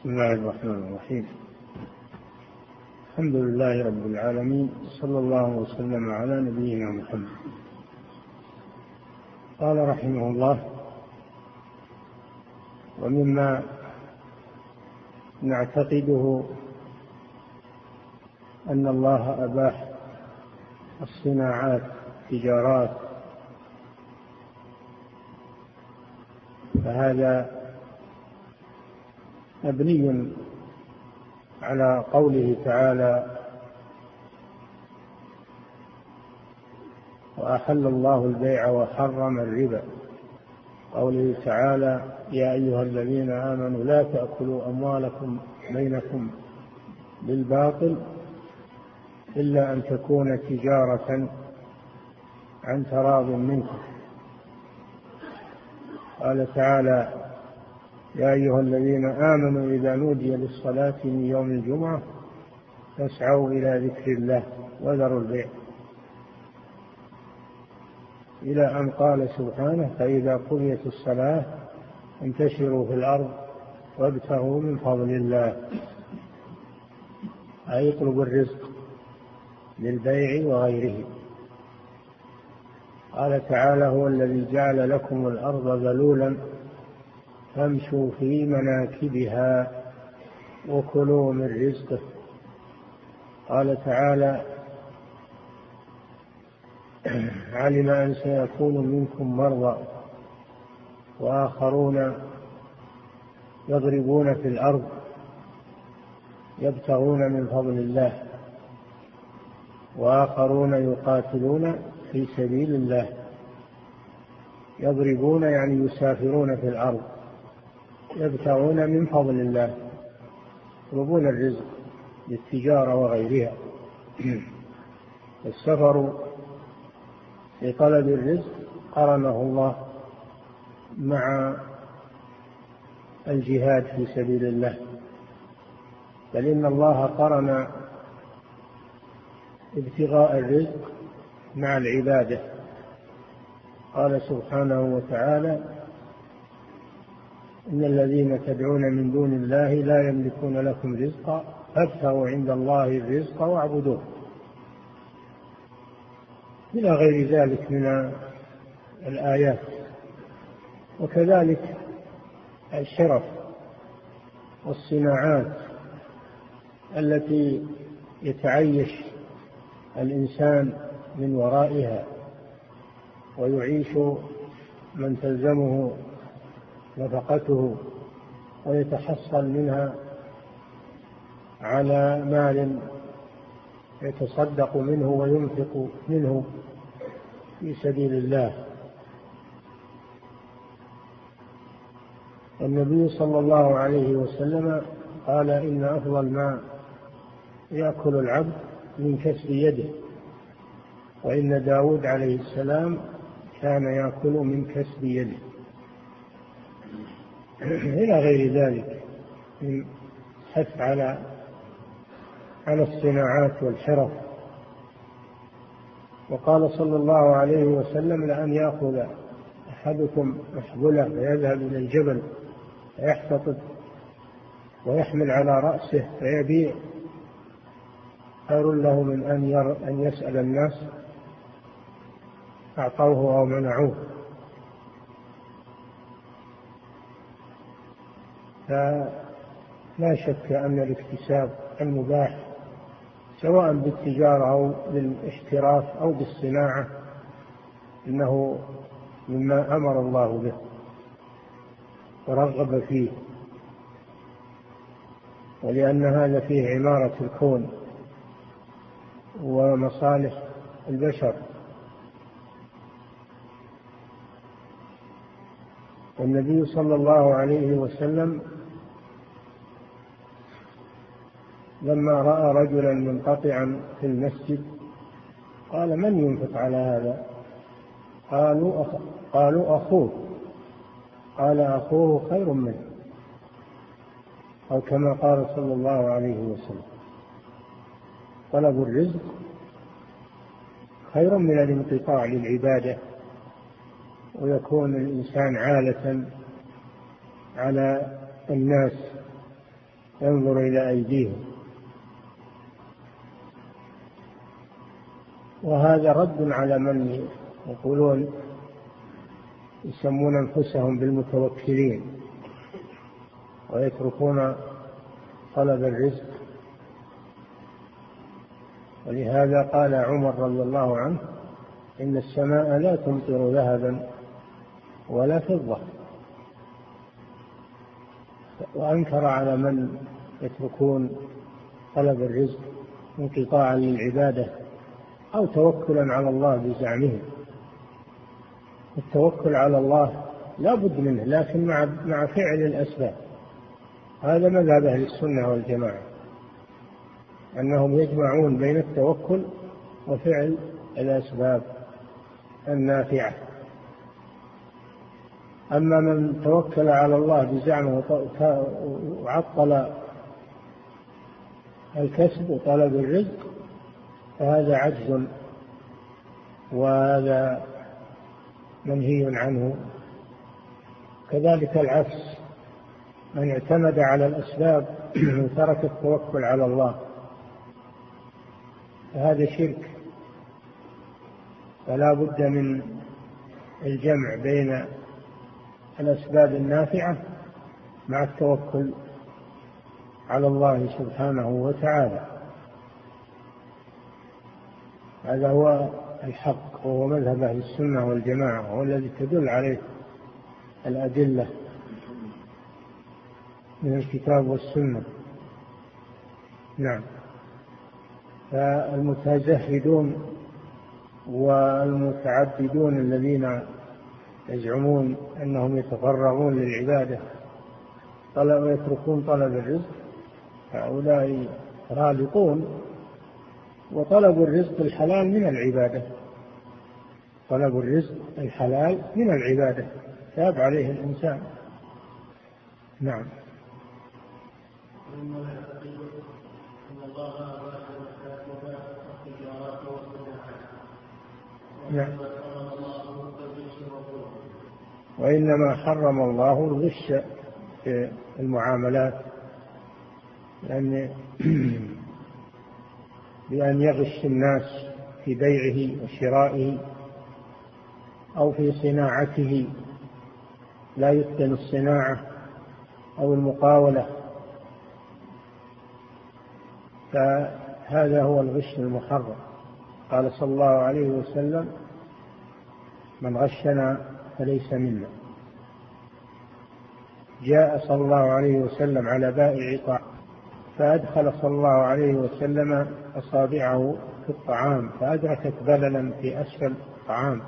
بسم الله الرحمن الرحيم. الحمد لله رب العالمين صلى الله وسلم على نبينا محمد. قال رحمه الله ومما نعتقده أن الله أباح الصناعات تجارات فهذا مبني على قوله تعالى وأحل الله البيع وحرم الربا. قوله تعالى يا أيها الذين آمنوا لا تأكلوا أموالكم بينكم بالباطل إلا أن تكون تجارة عن تراض منكم. قال تعالى يا أيها الذين آمنوا إذا نودي للصلاة من يوم الجمعة فاسعوا إلى ذكر الله وذروا البيع. إلى أن قال سبحانه فإذا قضيت الصلاة انتشروا في الأرض وابتغوا من فضل الله. أي اطلبوا الرزق للبيع وغيره. قال تعالى هو الذي جعل لكم الأرض ذلولا فامشوا في مناكبها وكلوا من رزقه. قال تعالى علم أن سيكون منكم مرضى وآخرون يضربون في الأرض يبتغون من فضل الله وآخرون يقاتلون في سبيل الله. يضربون يعني يسافرون في الأرض. يبتغون من فضل الله يطلبون الرزق للتجارة وغيرها. السفر لطلب الرزق قرنه الله مع الجهاد في سبيل الله. بل إن الله قرن ابتغاء الرزق مع العبادة. قال سبحانه وتعالى إن الذين تدعون من دون الله لا يملكون لكم رزقا فابتغوا عند الله الرزق واعبدوه. إلى غير ذلك من الآيات. وكذلك الشرف والصناعات التي يتعيش الإنسان من ورائها ويعيش من تلزمه نفقته ويتحصل منها على مال يتصدق منه وينفق منه في سبيل الله. النبي صلى الله عليه وسلم قال إن أفضل ما يأكل العبد من كسب يده وإن داود عليه السلام كان يأكل من كسب يده. إلى غير ذلك من حث على على الصناعات والحرف. وقال صلى الله عليه وسلم لأن يأخذ أحدكم محبلة فيذهب إلى الجبل فيحتطب ويحمل على رأسه فيبيع. خير له من أن أن يسأل الناس أعطوه أو منعوه. فلا شك أن الاكتساب المباح سواء بالتجارة أو بالاحتراف أو بالصناعة إنه مما أمر الله به ورغب فيه ولأن هذا فيه عمارة الكون ومصالح البشر. والنبي صلى الله عليه وسلم لما رأى رجلا منقطعا في المسجد قال من ينفق على هذا؟ قالوا أخ... قالوا أخوه. قال أخوه خير منه. أو كما قال صلى الله عليه وسلم. طلب الرزق خير من الانقطاع للعبادة ويكون الإنسان عالة على الناس ينظر إلى أيديهم. وهذا رد على من يقولون يسمون أنفسهم بالمتوكلين ويتركون طلب الرزق. ولهذا قال عمر رضي الله عنه إن السماء لا تمطر ذهبا ولا فضة. وأنكر على من يتركون طلب الرزق انقطاعا للعبادة. أو توكلا على الله بزعمهم. التوكل على الله لا بد منه لكن مع مع فعل الأسباب. هذا مذهب أهل السنة والجماعة أنهم يجمعون بين التوكل وفعل الأسباب النافعة. أما من توكل على الله بزعمه وعطل الكسب وطلب الرزق فهذا عجز وهذا منهي عنه. كذلك العكس من اعتمد على الأسباب وترك التوكل على الله فهذا شرك. فلا بد من الجمع بين الأسباب النافعة مع التوكل على الله سبحانه وتعالى. هذا هو الحق وهو مذهب أهل السنة والجماعة وهو الذي تدل عليه الأدلة من الكتاب والسنة. نعم. فالمتزهدون والمتعبدون الذين يزعمون أنهم يتفرغون للعبادة طلب ويتركون طلب الرزق هؤلاء رابطون وطلب الرزق الحلال من العبادة. طلب الرزق الحلال من العبادة. تاب عليه الإنسان. نعم. نعم. وإنما حرم الله الغش في المعاملات. لأن بأن يغش الناس في بيعه وشرائه أو في صناعته. لا يتقن الصناعة أو المقاولة. فهذا هو الغش المحرم قال صلى الله عليه وسلم من غشنا فليس منا. جاء صلى الله عليه وسلم على بائع طعام فأدخل صلى الله عليه وسلم أصابعه في الطعام فأدركت بللا في أسفل الطعام.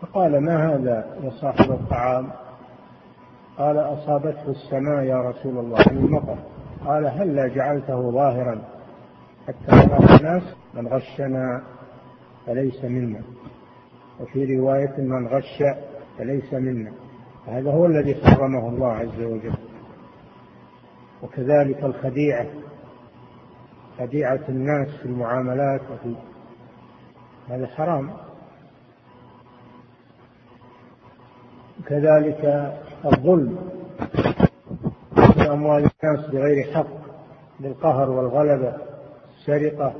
فقال ما هذا يا صاحب الطعام؟ قال أصابته السماء يا رسول الله المطر قال هلا جعلته ظاهرا حتى يراه الناس من غشنا فليس منا؟ وفي رواية من غش فليس منا. هذا هو الذي حرمه الله عز وجل. وكذلك الخديعة. خديعة الناس في المعاملات وفي هذا حرام. كذلك الظلم في أموال الناس بغير حق بالقهر والغلبة السرقة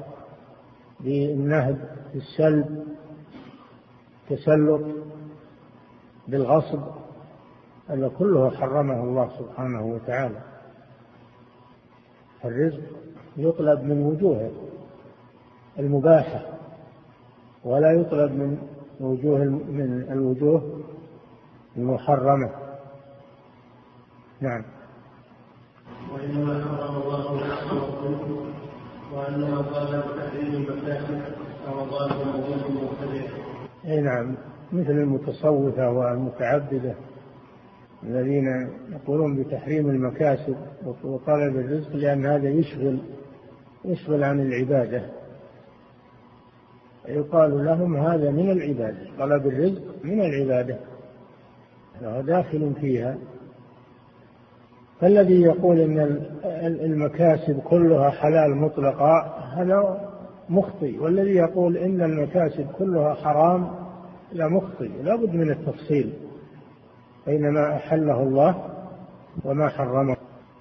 بالنهب بالسلب التسلط بالغصب هذا كله حرمه الله سبحانه وتعالى. الرزق يطلب من وجوه المباحة ولا يطلب من وجوه من الوجوه المحرمة. نعم. وإنما حرم الله وأنه قال بتحريم المساجد رمضان وموجود مبتدئ أي نعم مثل المتصوفة والمتعبدة. الذين يقولون بتحريم المكاسب وطلب الرزق لأن هذا يشغل يشغل عن العبادة. يقال لهم هذا من العبادة. طلب الرزق من العبادة. فهو داخل فيها. فالذي يقول إن المكاسب كلها حلال مطلقة هذا مخطئ. والذي يقول إن المكاسب كلها حرام لا مخطئ لا بد من التفصيل. بين ما أحله الله وما حرمه.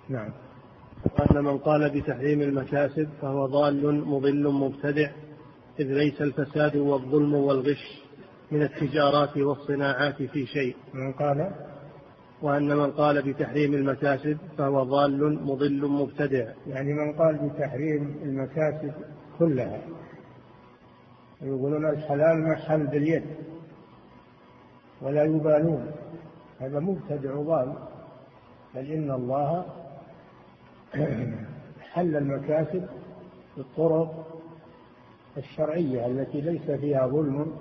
نعم. وأن من قال بتحريم المكاسب فهو ضال مضل مبتدع إذ ليس الفساد والظلم والغش من التجارات والصناعات في شيء. من قال؟ وأن من قال بتحريم المكاسب فهو ضال مضل مبتدع. يعني من قال بتحريم المكاسب كلها. يقولون الحلال محل باليد ولا يبالون. هذا مبتدع ضال بل إن الله حل المكاسب بالطرق الشرعية التي ليس فيها ظلم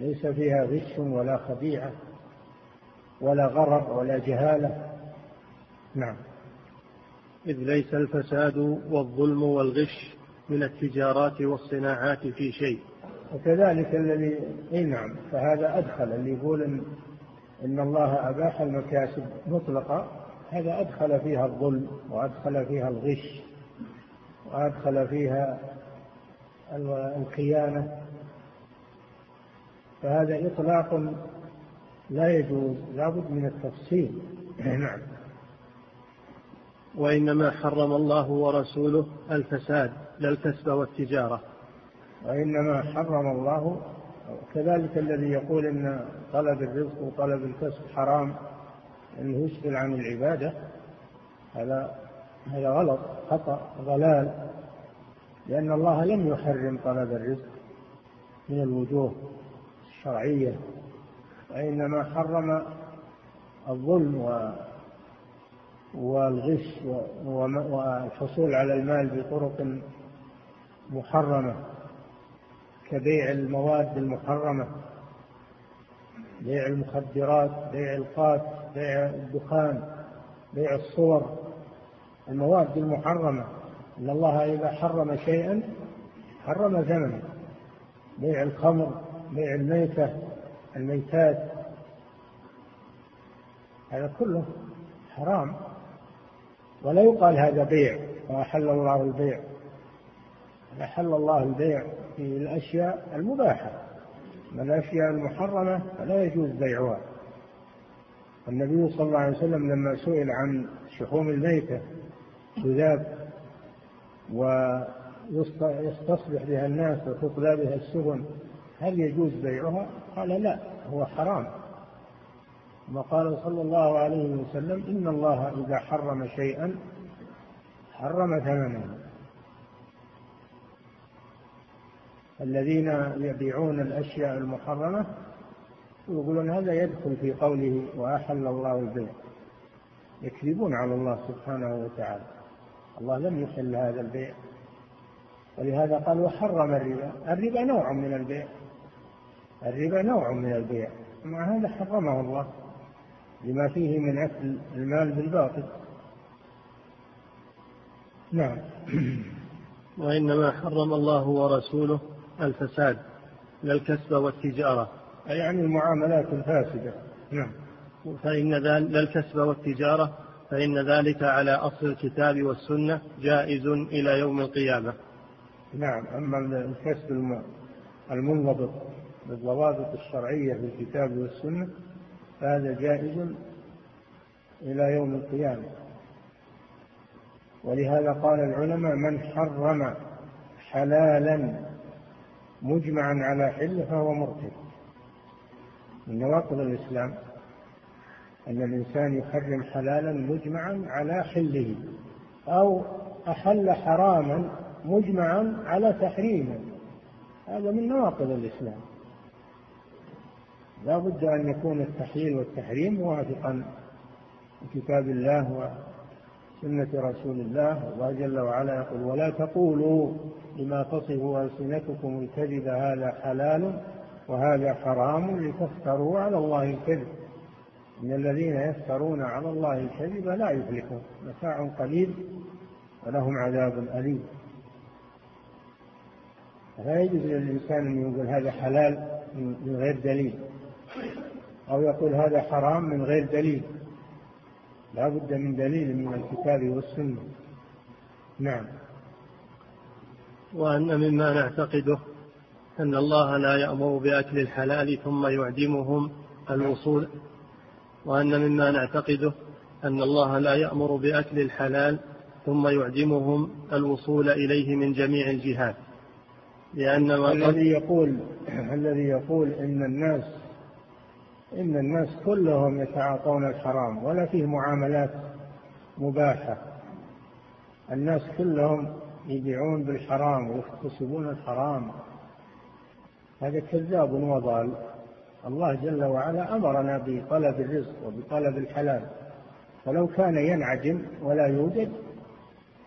ليس فيها غش ولا خديعة ولا غرر ولا جهالة. نعم. إذ ليس الفساد والظلم والغش من التجارات والصناعات في شيء. وكذلك الذي إي نعم فهذا أدخل اللي يقول إن ان الله أباح المكاسب مطلقة هذا أدخل فيها الظلم وأدخل فيها الغش وأدخل فيها الخيانة. فهذا إطلاق لا يجوز لابد من التفصيل. نعم. وإنما حرم الله ورسوله الفساد لا الكسب والتجارة. وإنما حرم الله كذلك الذي يقول إن طلب الرزق وطلب الكسب حرام انه يشغل عن العبادة هذا هذا غلط خطأ ضلال لأن الله لم يحرم طلب الرزق من الوجوه الشرعية وإنما حرم الظلم والغش والحصول على المال بطرق محرمة. كبيع المواد المحرمة بيع المخدرات بيع القات بيع الدخان بيع الصور. المواد المحرمة إن الله إذا حرم شيئا حرم ثمنه بيع الخمر بيع الميتة الميتات. هذا كله حرام. ولا يقال هذا بيع. وأحل الله البيع. أحل الله البيع. في الأشياء المباحة الأشياء المحرمة فلا يجوز بيعها. النبي صلى الله عليه وسلم لما سئل عن شحوم الميتة تذاب ويستصبح بها الناس وتطلى بها السفن هل يجوز بيعها؟ قال لا هو حرام. وقال صلى الله عليه وسلم إن الله إذا حرم شيئا حرم ثمنه. الذين يبيعون الأشياء المحرمة يقولون هذا يدخل في قوله وأحل الله البيع. يكذبون على الله سبحانه وتعالى. الله لم يحل هذا البيع. ولهذا قال وحرم الربا. الربا نوع من البيع. الربا نوع من البيع. مع هذا حرمه الله لما فيه من أكل المال بالباطل. نعم. وإنما حرم الله ورسوله الفساد لا الكسب والتجارة. يعني المعاملات الفاسدة. نعم. فإن ذلك لا الكسب والتجارة فإن ذلك على أصل الكتاب والسنة جائز إلى يوم القيامة. نعم. أما الكسب المنضبط بالضوابط الشرعية في الكتاب والسنة فهذا جائز إلى يوم القيامة. ولهذا قال العلماء من حرم حلالا مجمعا على حله فهو مرتد من نواقض الإسلام أن الإنسان يحرم حلالا مجمعا على حله أو أحل حراما مجمعا على تحريمه. هذا من نواقض الإسلام. لا بد أن يكون التحليل والتحريم موافقا لكتاب الله سنة رسول الله الله جل وعلا يقول ولا تقولوا لما تصف ألسنتكم الكذب هذا حلال وهذا حرام لتفتروا على الله الكذب. إن الذين يفترون على الله الكذب لا يفلحون متاع قليل ولهم عذاب أليم. لا يجوز للإنسان أن يقول هذا حلال من غير دليل أو يقول هذا حرام من غير دليل. لا بد من دليل من الكتاب والسنة. نعم. وأن مما نعتقده أن الله لا يأمر بأكل الحلال ثم يعدمهم الوصول وأن مما نعتقده أن الله لا يأمر بأكل الحلال ثم يعدمهم الوصول إليه من جميع الجهات. لأن الذي يقول الذي يقول إن الناس إن الناس كلهم يتعاطون الحرام ولا فيه معاملات مباحة. الناس كلهم يبيعون بالحرام ويكتسبون الحرام. هذا كذاب وضال الله جل وعلا أمرنا بطلب الرزق وبطلب الحلال. فلو كان ينعدم ولا يوجد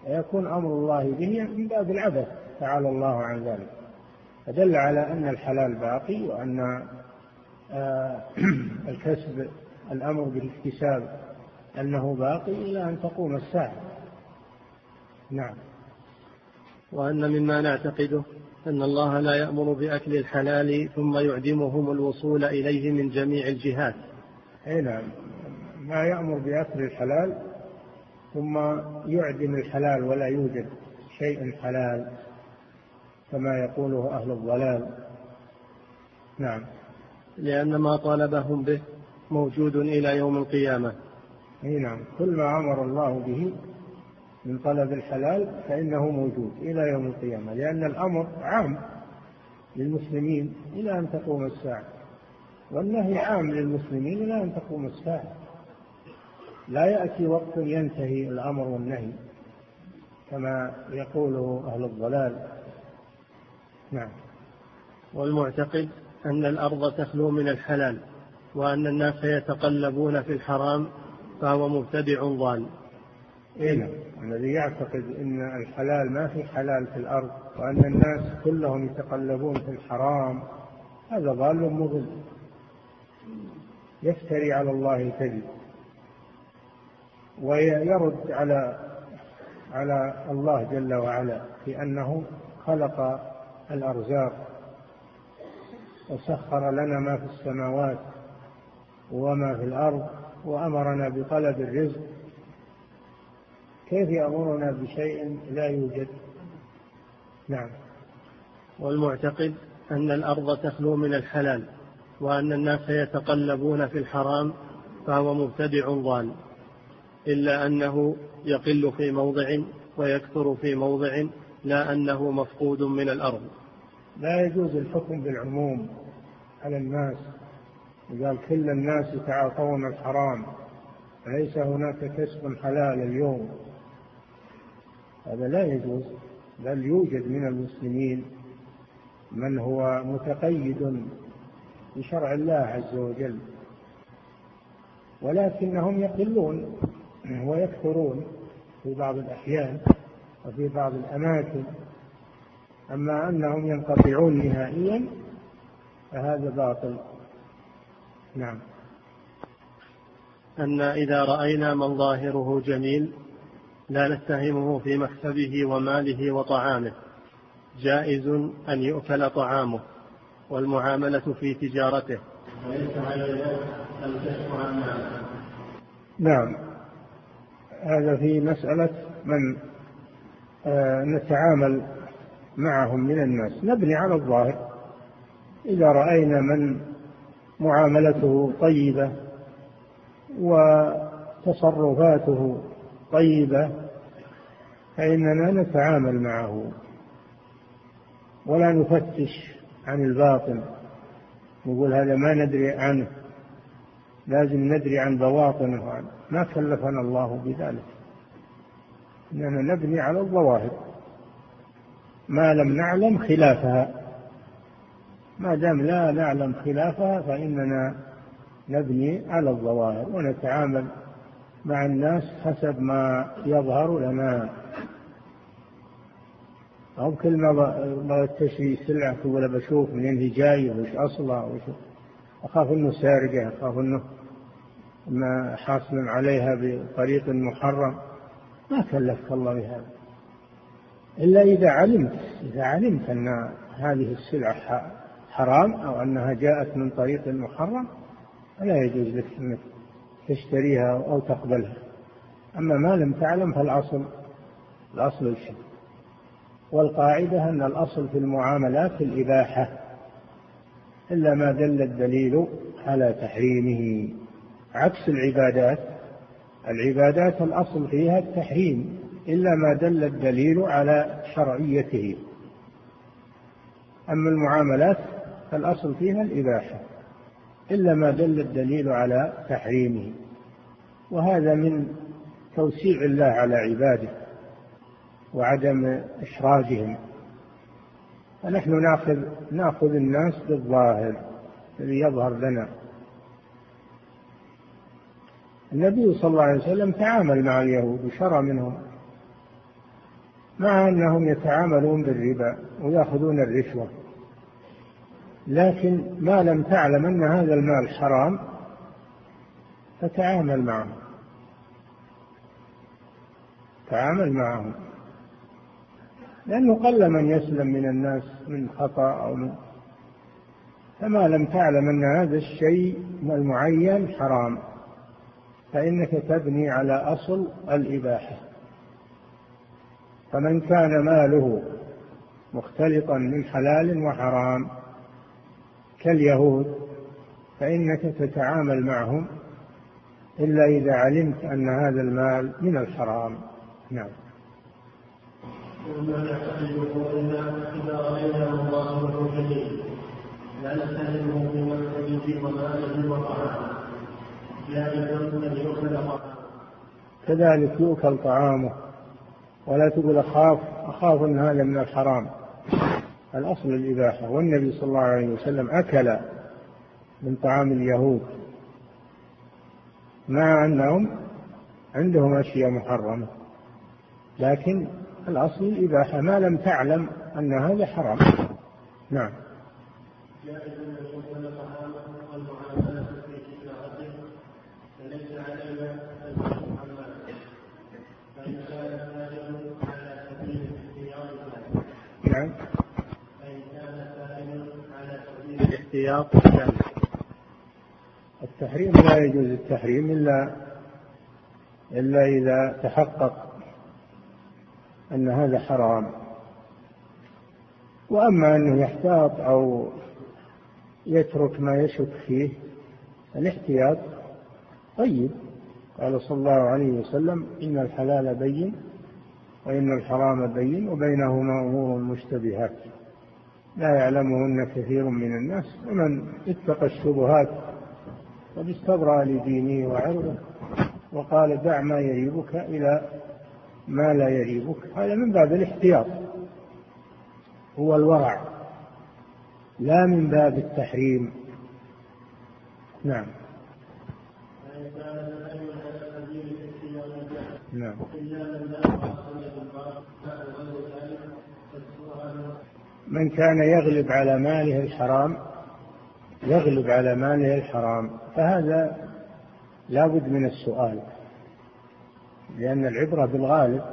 يكون أمر الله به من باب العبث. تعالى الله عن ذلك. فدل على أن الحلال باقي وأن الكسب الأمر بالاكتساب أنه باقي إلى أن تقوم الساعة. نعم. وأن مما نعتقده أن الله لا يأمر بأكل الحلال ثم يعدمهم الوصول إليه من جميع الجهات. أي نعم. ما يأمر بأكل الحلال ثم يعدم الحلال ولا يوجد شيء حلال كما يقوله أهل الضلال. نعم. لأن ما طالبهم به موجود إلى يوم القيامة. إي نعم. كل ما أمر الله به من طلب الحلال فإنه موجود إلى يوم القيامة لأن الأمر عام للمسلمين إلى أن تقوم الساعة والنهي عام للمسلمين إلى أن تقوم الساعة. لا يأتي وقت ينتهي الأمر والنهي كما يقوله أهل الضلال. نعم. والمعتقد أن الأرض تخلو من الحلال وأن الناس يتقلبون في الحرام فهو مبتدع ضال. إيه نعم. الذي يعتقد أن الحلال ما في حلال في الأرض وأن الناس كلهم يتقلبون في الحرام هذا ضال مضل. يفتري على الله كذب ويرد على على الله جل وعلا في أنه خلق الأرزاق وسخر لنا ما في السماوات وما في الأرض وأمرنا بطلب الرزق. كيف يأمرنا بشيء لا يوجد؟ نعم. والمعتقد أن الأرض تخلو من الحلال وأن الناس يتقلبون في الحرام فهو مبتدع ضال إلا أنه يقل في موضع ويكثر في موضع لا أنه مفقود من الأرض. لا يجوز الحكم بالعموم على الناس. قال كل الناس يتعاطون الحرام ليس هناك كسب حلال اليوم؟ هذا لا يجوز بل يوجد من المسلمين من هو متقيد بشرع الله عز وجل ولكنهم يقلون ويكثرون في بعض الأحيان وفي بعض الأماكن. أما أنهم ينقطعون نهائيا فهذا باطل. نعم. أن إذا رأينا من ظاهره جميل لا نتهمه في مكسبه وماله وطعامه. جائز أن يؤكل طعامه والمعاملة في تجارته. وليس على الكشف عن ماله. نعم. هذا في مسألة من آه نتعامل معهم من الناس نبني على الظاهر. إذا رأينا من معاملته طيبة وتصرفاته طيبة فإننا نتعامل معه ولا نفتش عن الباطن. نقول هذا ما ندري عنه لازم ندري عن بواطنه. ما كلفنا الله بذلك. إننا نبني على الظواهر. ما لم نعلم خلافها. ما دام لا نعلم خلافها فإننا نبني على الظواهر ونتعامل مع الناس حسب ما يظهر لنا. أو كل ما تشري سلعة تقول بشوف منين هي جاية وش أصلها وش. أخاف أنه سارقة أخاف أنه ما حاصل عليها بطريق محرم. ما كلفك الله بهذا. إلا إذا علمت إذا علمت أن هذه السلعة حرام أو أنها جاءت من طريق محرم فلا يجوز لك أنك تشتريها أو تقبلها. أما ما لم تعلم فالأصل الأصل الشيء والقاعدة أن الأصل في المعاملات الإباحة. إلا ما دل الدليل على تحريمه. عكس العبادات العبادات الأصل فيها التحريم. إلا ما دل الدليل على شرعيته. أما المعاملات فالأصل فيها الإباحة إلا ما دل الدليل على تحريمه. وهذا من توسيع الله على عباده وعدم إشراجهم. فنحن ناخذ ناخذ الناس بالظاهر الذي يظهر لنا. النبي صلى الله عليه وسلم تعامل مع اليهود وشرى منهم. مع أنهم يتعاملون بالربا ويأخذون الرشوة. لكن ما لم تعلم أن هذا المال حرام فتعامل معهم. تعامل معهم. لأنه قل من يسلم من الناس من خطأ أو من فما لم تعلم أن هذا الشيء المعين حرام. فإنك تبني على أصل الإباحة. فمن كان ماله مختلطا من حلال وحرام كاليهود فإنك تتعامل معهم إلا إذا علمت أن هذا المال من الحرام. نعم. وما إذا رأينا الله لا بمسجده وماله وطعامه كذلك يؤكل طعامه. ولا تقول أخاف أخاف أن هذا من الحرام. الأصل الإباحة. والنبي صلى الله عليه وسلم أكل من طعام اليهود. مع أنهم عندهم أشياء محرمة. لكن الأصل الإباحة. ما لم تعلم أن هذا حرام. نعم جائز أن والمعاملة في فليس علينا أن فإن كان على سبيل الاحتياط نعم كان على الاحتياط التحريم لا يجوز التحريم إلا إلا إذا تحقق أن هذا حرام. وأما أنه يحتاط أو يترك ما يشك فيه الاحتياط طيب. قال صلى الله عليه وسلم إن الحلال بين وإن الحرام بين وبينهما أمور مشتبهات. لا يعلمهن كثير من الناس ومن اتقى الشبهات قد استبرأ لدينه وعرضه وقال دع ما يريبك إلى ما لا يريبك هذا من باب الاحتياط هو الورع لا من باب التحريم. نعم. نعم. من كان يغلب على ماله الحرام يغلب على ماله الحرام. فهذا لا بد من السؤال لأن العبرة بالغالب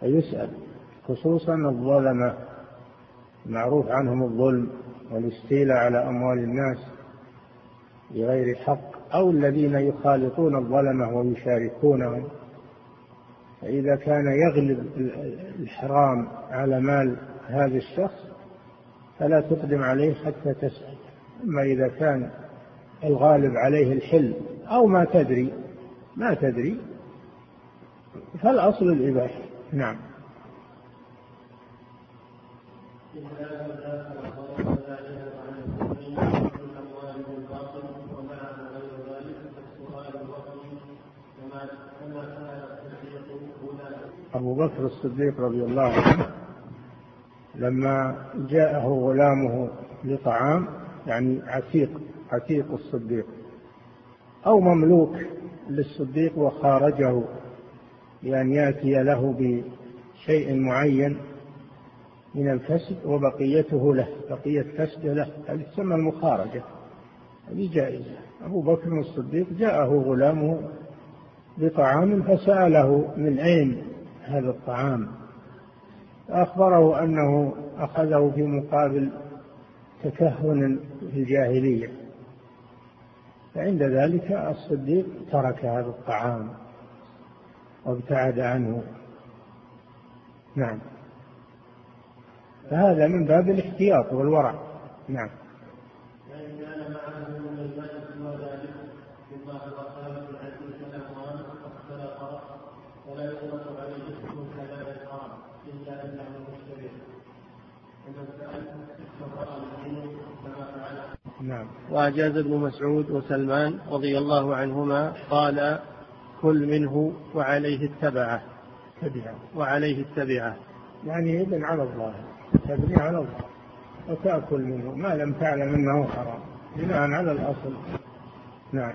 فيسأل خصوصا الظلمة. معروف عنهم الظلم والإستيلاء على أموال الناس بغير حق. أو الذين يخالطون الظلمة ويشاركونهم فإذا كان يغلب الحرام على مال هذا الشخص فلا تقدم عليه حتى تسأل. أما إذا كان الغالب عليه الحل أو ما تدري ما تدري فالأصل الإباحة. نعم. أبو بكر الصديق رضي الله عنه لما جاءه غلامه لطعام يعني عتيق عتيق الصديق أو مملوك للصديق وخارجه بأن يأتي له بشيء معين من الكسب وبقيته له بقية كسبه له هذه تسمى المخارجة هذه جائزة. أبو بكر الصديق جاءه غلامه بطعام فسأله من أين هذا الطعام. فأخبره أنه أخذه في مقابل تكهن في الجاهلية. فعند ذلك الصديق ترك هذا الطعام وابتعد عنه. نعم. فهذا من باب الاحتياط والورع. نعم ولا يطلق عليه اسم الحلال الحرام إلا أنه مشتبه ومن سأل نعم. وأجاز ابن مسعود وسلمان رضي الله عنهما قال كل منه وعليه التبعة تبعة. وعليه التبعة يعني إذن على الله. تبني على الله. وتأكل منه. ما لم تعلم أنه حرام. بناء على الأصل. نعم.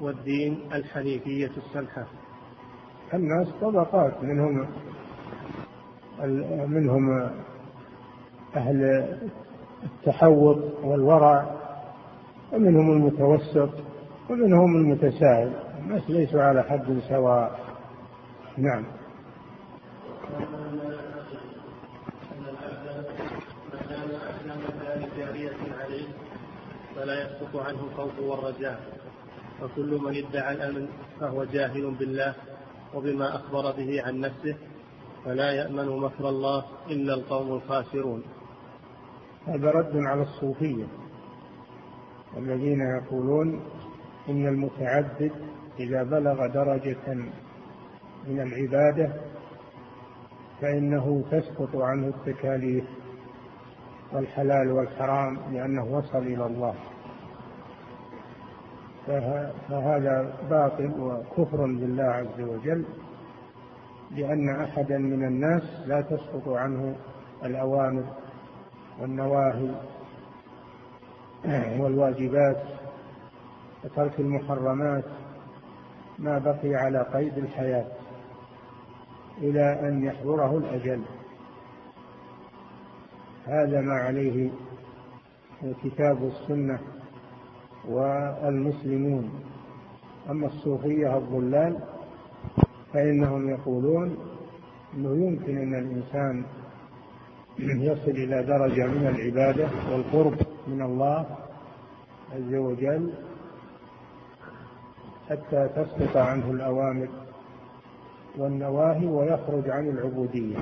والدين الحنيفية السمحة. الناس طبقات منهم منهم أهل التحوط والورع ومنهم المتوسط ومنهم المتساهل. الناس ليسوا على حد سواء. نعم. فلا يسقط عنه الخوف والرجاء. وكل من ادعى الأمن فهو جاهل بالله وبما أخبر به عن نفسه فلا يأمن مكر الله إلا القوم الخاسرون. هذا رد على الصوفية الذين يقولون إن المتعبد إذا بلغ درجة من العبادة فإنه تسقط عنه التكاليف والحلال والحرام لأنه وصل إلى الله. فهذا باطل وكفر بالله عز وجل. لأن أحدا من الناس لا تسقط عنه الأوامر والنواهي والواجبات وترك المحرمات ما بقي على قيد الحياة إلى أن يحضره الأجل. هذا ما عليه الكتاب والسنة والمسلمون. أما الصوفية الضلال فإنهم يقولون أنه يمكن أن الإنسان يصل إلى درجة من العبادة والقرب من الله عز وجل حتى تسقط عنه الأوامر والنواهي ويخرج عن العبودية.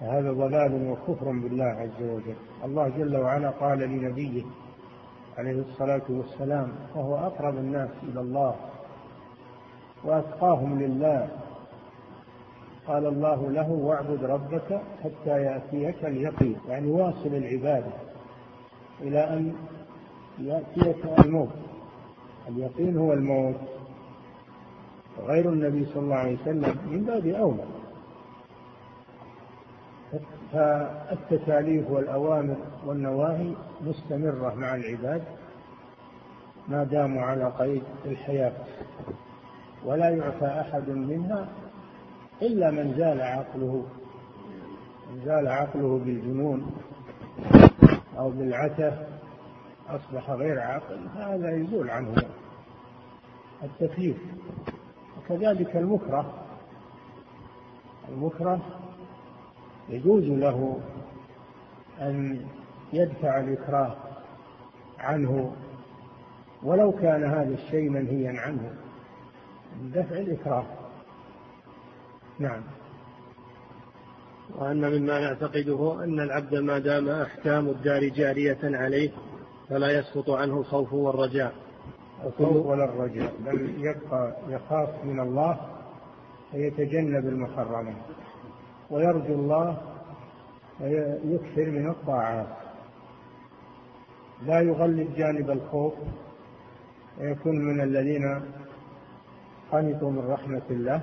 هذا ضلال وكفر بالله عز وجل. الله جل وعلا قال لنبيه عليه الصلاة والسلام وهو أقرب الناس إلى الله وأتقاهم لله. قال الله له واعبد ربك حتى يأتيك اليقين. يعني واصل العبادة إلى أن يأتيك الموت. اليقين هو الموت. غير النبي صلى الله عليه وسلم من باب أولى. فالتكاليف والأوامر والنواهي مستمرة مع العباد ما داموا على قيد الحياة ولا يعفى أحد منها إلا من زال عقله من زال عقله بالجنون أو بالعتة أصبح غير عاقل هذا يزول عنه التكليف. وكذلك المكره المكره يجوز له أن يدفع الإكراه عنه ولو كان هذا الشيء منهيا عنه دفع الإكراه. نعم. وأن مما نعتقده أن العبد ما دام أحكام الدار جارية عليه فلا يسقط عنه الخوف والرجاء. الخوف ولا الرجاء بل يبقى يخاف من الله ويتجنب المحرمات ويرجو الله ويكثر من الطاعات. لا يغلب جانب الخوف ويكون من الذين قنطوا من رحمة الله.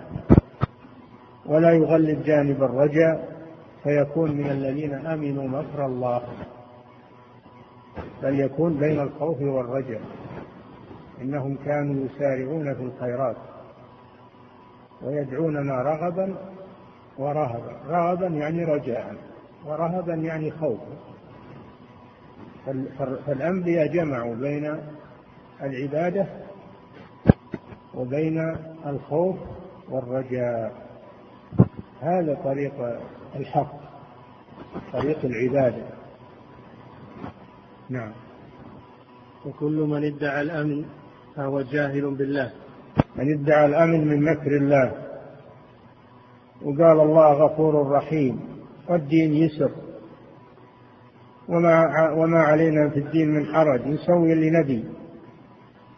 ولا يغلب جانب الرجاء فيكون من الذين آمنوا مكر الله. بل يكون بين الخوف والرجاء. إنهم كانوا يسارعون في الخيرات ويدعوننا رغبا ورهبا. رغبا يعني رجاء ورهبا يعني خوفا فالأنبياء جمعوا بين العبادة وبين الخوف والرجاء. هذا طريق الحق طريق العبادة. نعم. وكل من ادعى الأمن فهو جاهل بالله. من ادعى الأمن من مكر الله. وقال الله غفور رحيم. والدين يسر. وما وما علينا في الدين من حرج. نسوي اللي نبي.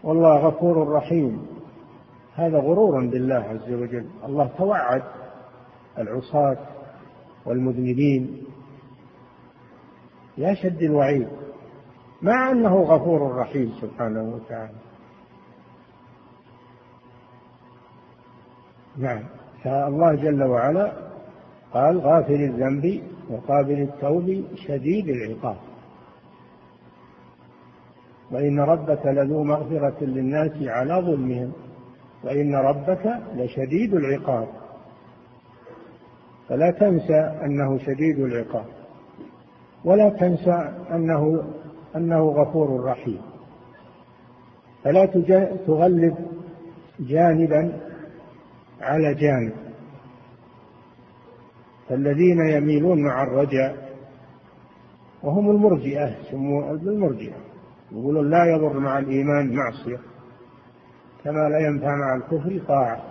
والله غفور رحيم. هذا غرور بالله عز وجل. الله توعد العصاة والمذنبين. يشد الوعيد. مع أنه غفور رحيم سبحانه وتعالى. نعم. فالله جل وعلا قال غافر الذنب وقابل التوب شديد العقاب. وإن ربك لذو مغفرة للناس على ظلمهم وإن ربك لشديد العقاب. فلا تنسى أنه شديد العقاب. ولا تنسى أنه أنه غفور رحيم. فلا تغلب جانبا على جانب. فالذين يميلون مع الرجاء وهم المرجئة سموا المرجئة. يقولون لا يضر مع الإيمان معصية كما لا ينفع مع الكفر طاعة.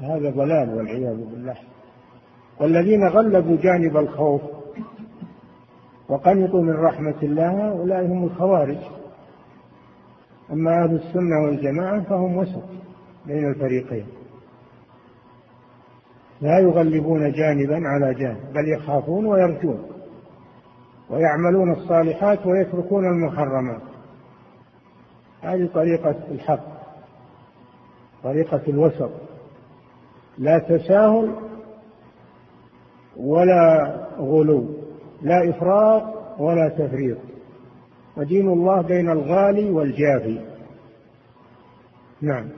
هذا ضلال والعياذ بالله. والذين غلبوا جانب الخوف وقنطوا من رحمة الله هؤلاء هم الخوارج. أما أهل السنة والجماعة فهم وسط بين الفريقين. لا يغلبون جانبا على جانب بل يخافون ويرجون ويعملون الصالحات ويتركون المحرمات. هذه طريقة الحق طريقة الوسط. لا تساهل ولا غلو لا إفراط ولا تفريط. ودين الله بين الغالي والجافي. نعم.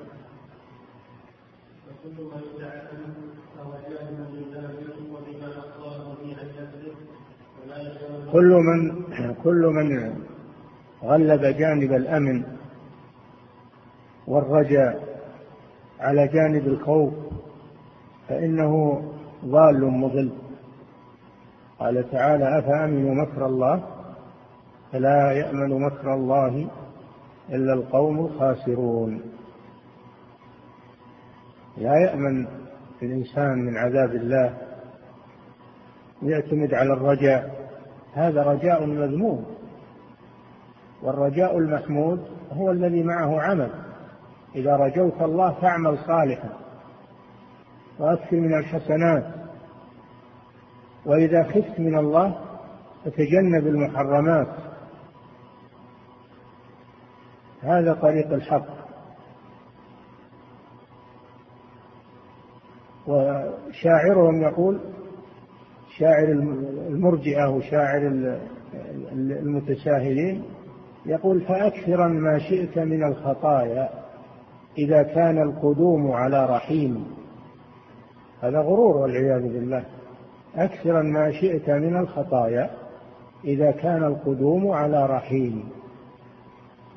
كل من كل من غلب جانب الأمن والرجاء على جانب الخوف فإنه ضال مضل. قال تعالى أفأمنوا مكر الله؟ فلا يأمن مكر الله إلا القوم الخاسرون. لا يأمن الإنسان من عذاب الله يعتمد على الرجاء. هذا رجاء مذموم. والرجاء المحمود هو الذي معه عمل. إذا رجوت الله فاعمل صالحا وأكثر من الحسنات. وإذا خفت من الله فتجنب المحرمات. هذا طريق الحق. وشاعرهم يقول شاعر المرجئة وشاعر المتساهلين يقول فأكثرا ما شئت من الخطايا إذا كان القدوم على رحيم. هذا غرور والعياذ بالله. أكثرا ما شئت من الخطايا إذا كان القدوم على رحيم.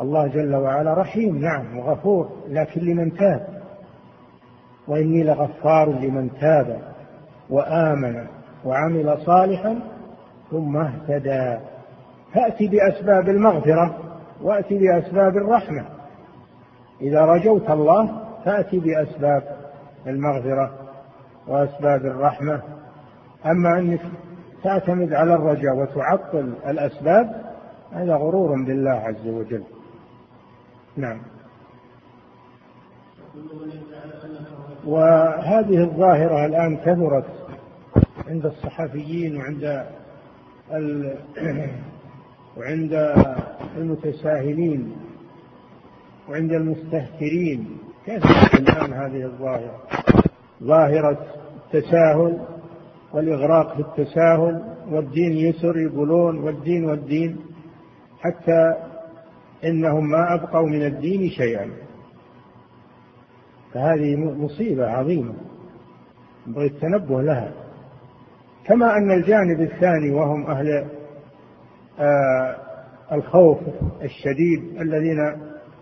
الله جل وعلا رحيم نعم وغفور لكن لمن تاب. وإني لغفار لمن تاب وآمن. وعمل صالحا ثم اهتدى. فأتي بأسباب المغفرة وأتي بأسباب الرحمة. إذا رجوت الله فأتي بأسباب المغفرة وأسباب الرحمة. أما أنك تعتمد على الرجاء وتعطل الأسباب هذا غرور بالله عز وجل. نعم. وهذه الظاهرة الآن كثرت عند الصحفيين وعند ال... وعند المتساهلين وعند المستهترين. كيف الآن هذه الظاهرة؟ ظاهرة التساهل والإغراق في التساهل والدين يسر يقولون والدين والدين حتى إنهم ما أبقوا من الدين شيئا. فهذه مصيبة عظيمة. ينبغي التنبه لها. كما أن الجانب الثاني وهم أهل آه الخوف الشديد الذين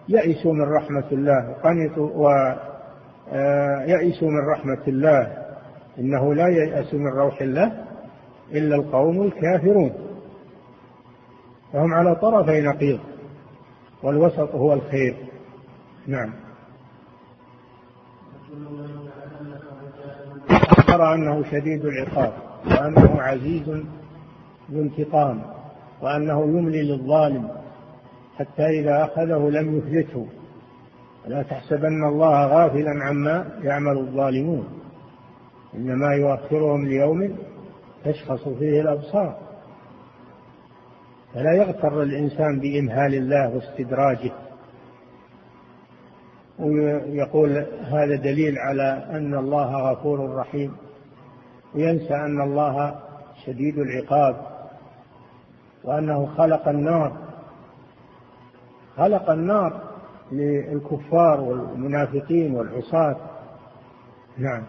يئسوا من رحمة الله قنطوا ويئسوا آه من رحمة الله. إنه لا ييأس من روح الله إلا القوم الكافرون. فهم على طرفي نقيض والوسط هو الخير. نعم. أخبر أنه شديد العقاب. وأنه عزيز ذو انتقام وأنه يملي للظالم حتى إذا أخذه لم يفلته. لا تحسبن الله غافلا عما يعمل الظالمون. إنما يؤخرهم ليوم تشخص فيه الأبصار. فلا يغتر الإنسان بإمهال الله واستدراجه. ويقول هذا دليل على أن الله غفور رحيم. وينسى أن الله شديد العقاب وأنه خلق النار. خلق النار للكفار والمنافقين والعصاة. نعم.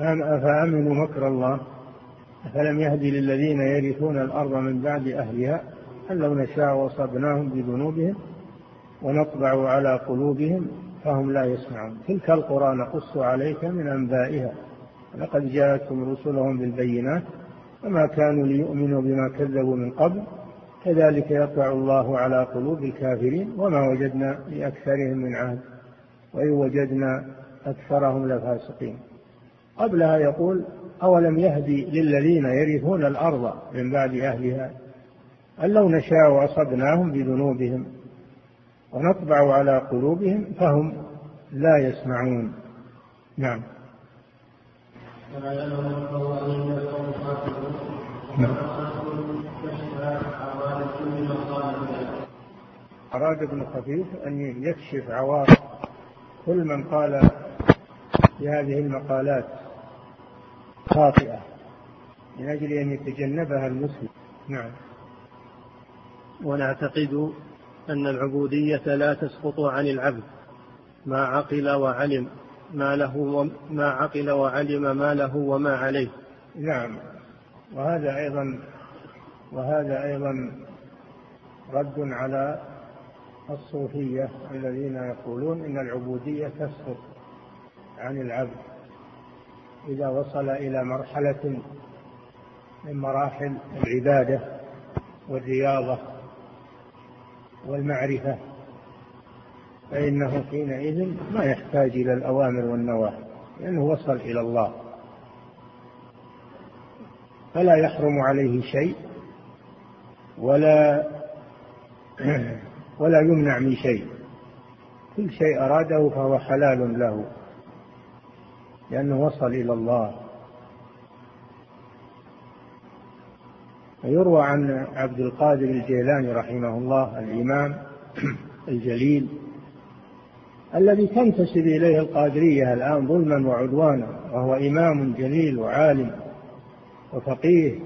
أفأمنوا مكر الله. أفلم يهدي للذين يرثون الأرض من بعد أهلها؟ أن لو نشاء وصبناهم بذنوبهم ونطبع على قلوبهم فهم لا يسمعون. تلك القرى نقص عليك من أنبائها. لقد جاءتهم رسلهم بالبينات وما كانوا ليؤمنوا بما كذبوا من قبل. كذلك يطبع الله على قلوب الكافرين وما وجدنا لأكثرهم من عهد. وإن وجدنا أكثرهم لفاسقين. قبلها يقول أولم يهدي للذين يرثون الأرض من بعد أهلها أن لو نشاء أصبناهم بذنوبهم ونطبع على قلوبهم فهم لا يسمعون. نعم نعم. أراد ابن خفيف أن يكشف عوار كل من قال في هذه المقالات خاطئة من أجل أن يتجنبها المسلم. نعم. ونعتقد أن العبودية لا تسقط عن العبد. ما عقل وعلم ما له ما عقل وعلم ما له وما عليه. نعم. وهذا أيضا وهذا أيضا رد على الصوفية الذين يقولون إن العبودية تسقط عن العبد. إذا وصل إلى مرحلة من مراحل العبادة والرياضة والمعرفة. فإنه حينئذ ما يحتاج إلى الأوامر والنواهي لأنه وصل إلى الله. فلا يحرم عليه شيء ولا ولا يمنع من شيء. كل شيء أراده فهو حلال له لأنه وصل إلى الله. ويروى عن عبد القادر الجيلاني رحمه الله الإمام الجليل الذي تنتسب إليه القادرية الآن ظلما وعدوانا وهو إمام جليل وعالم وفقيه.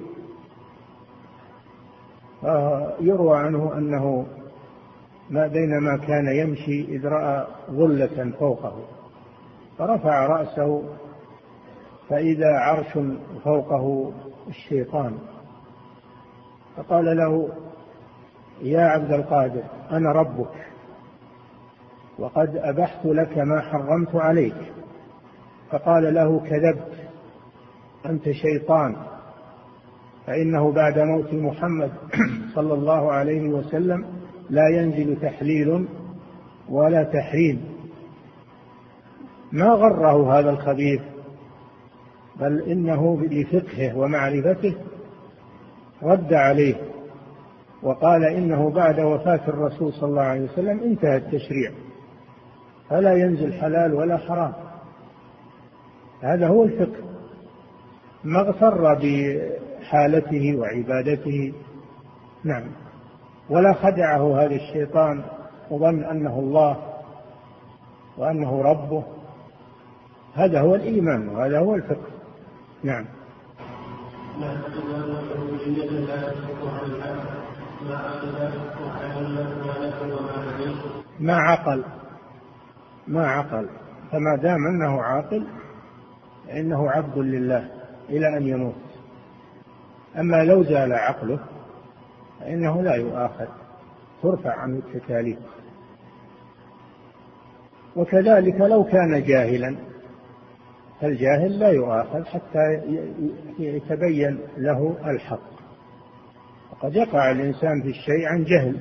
يروى عنه أنه ما بينما كان يمشي إذ رأى ظلة فوقه فرفع رأسه فإذا عرش فوقه الشيطان. فقال له يا عبد القادر أنا ربك وقد أبحت لك ما حرمت عليك. فقال له كذبت أنت شيطان فإنه بعد موت محمد صلى الله عليه وسلم لا ينزل تحليل ولا تحريم. ما غره هذا الخبيث بل إنه بفقهه ومعرفته رد عليه وقال إنه بعد وفاة الرسول صلى الله عليه وسلم انتهى التشريع. فلا ينزل حلال ولا حرام. هذا هو الفقه. ما اغتر بحالته وعبادته. نعم. ولا خدعه هذا الشيطان وظن أنه الله وأنه ربه. هذا هو الإيمان وهذا هو الفقه. نعم. ما عقل؟ ما عقل؟ فما دام أنه عاقل فإنه عبد لله إلى أن يموت. أما لو زال عقله فإنه لا يؤاخذ. ترفع عنه التكاليف. وكذلك لو كان جاهلا فالجاهل لا يؤاخذ حتى يتبين له الحق وقد يقع الإنسان في الشيء عن جهل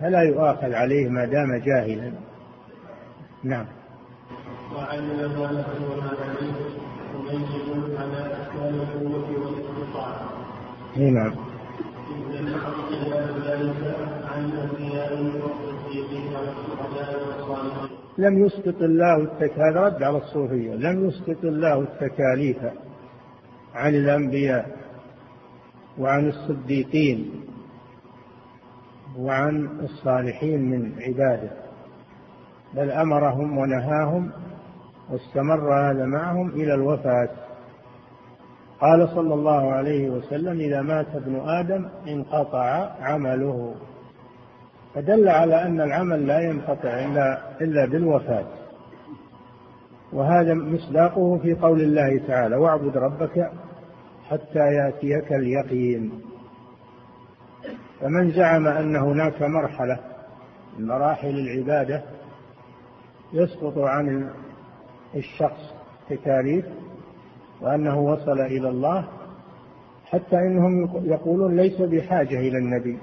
فلا يؤاخذ عليه ما دام جاهلا نعم له وما عليه مميز على احكام القوة والاستطاعة. اي نعم. لم يسقط الله التكاليف رد على الصوفية لم يسقط الله التكاليف عن الأنبياء وعن الصديقين وعن الصالحين من عباده بل أمرهم ونهاهم واستمر هذا معهم إلى الوفاة. قال صلى الله عليه وسلم إذا مات ابن آدم انقطع عمله. فدل على أن العمل لا ينقطع إلا إلا بالوفاة وهذا مصداقه في قول الله تعالى واعبد ربك حتى يأتيك اليقين. فمن زعم أن هناك مرحلة من مراحل العبادة يسقط عن الشخص تكاليف وأنه وصل إلى الله حتى إنهم يقولون ليس بحاجة إلى النبي.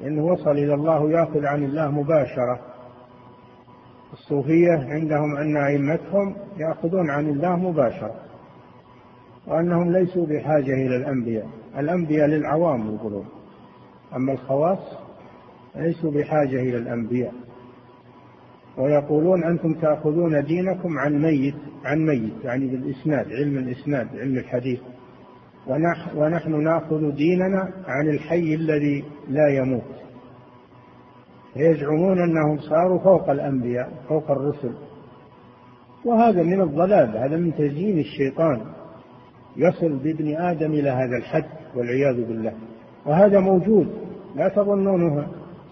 لأنه وصل إلى الله يأخذ عن الله مباشرة. الصوفية عندهم أن أئمتهم يأخذون عن الله مباشرة وأنهم ليسوا بحاجة إلى الأنبياء. الأنبياء للعوام يقولون أما الخواص ليسوا بحاجة إلى الأنبياء. ويقولون أنتم تأخذون دينكم عن ميت عن ميت يعني بالإسناد علم الإسناد علم الحديث. ونحن ناخذ ديننا عن الحي الذي لا يموت. فيزعمون أنهم صاروا فوق الأنبياء فوق الرسل. وهذا من الضلال هذا من تزيين الشيطان. يصل بابن آدم إلى هذا الحد والعياذ بالله. وهذا موجود. لا تظنونه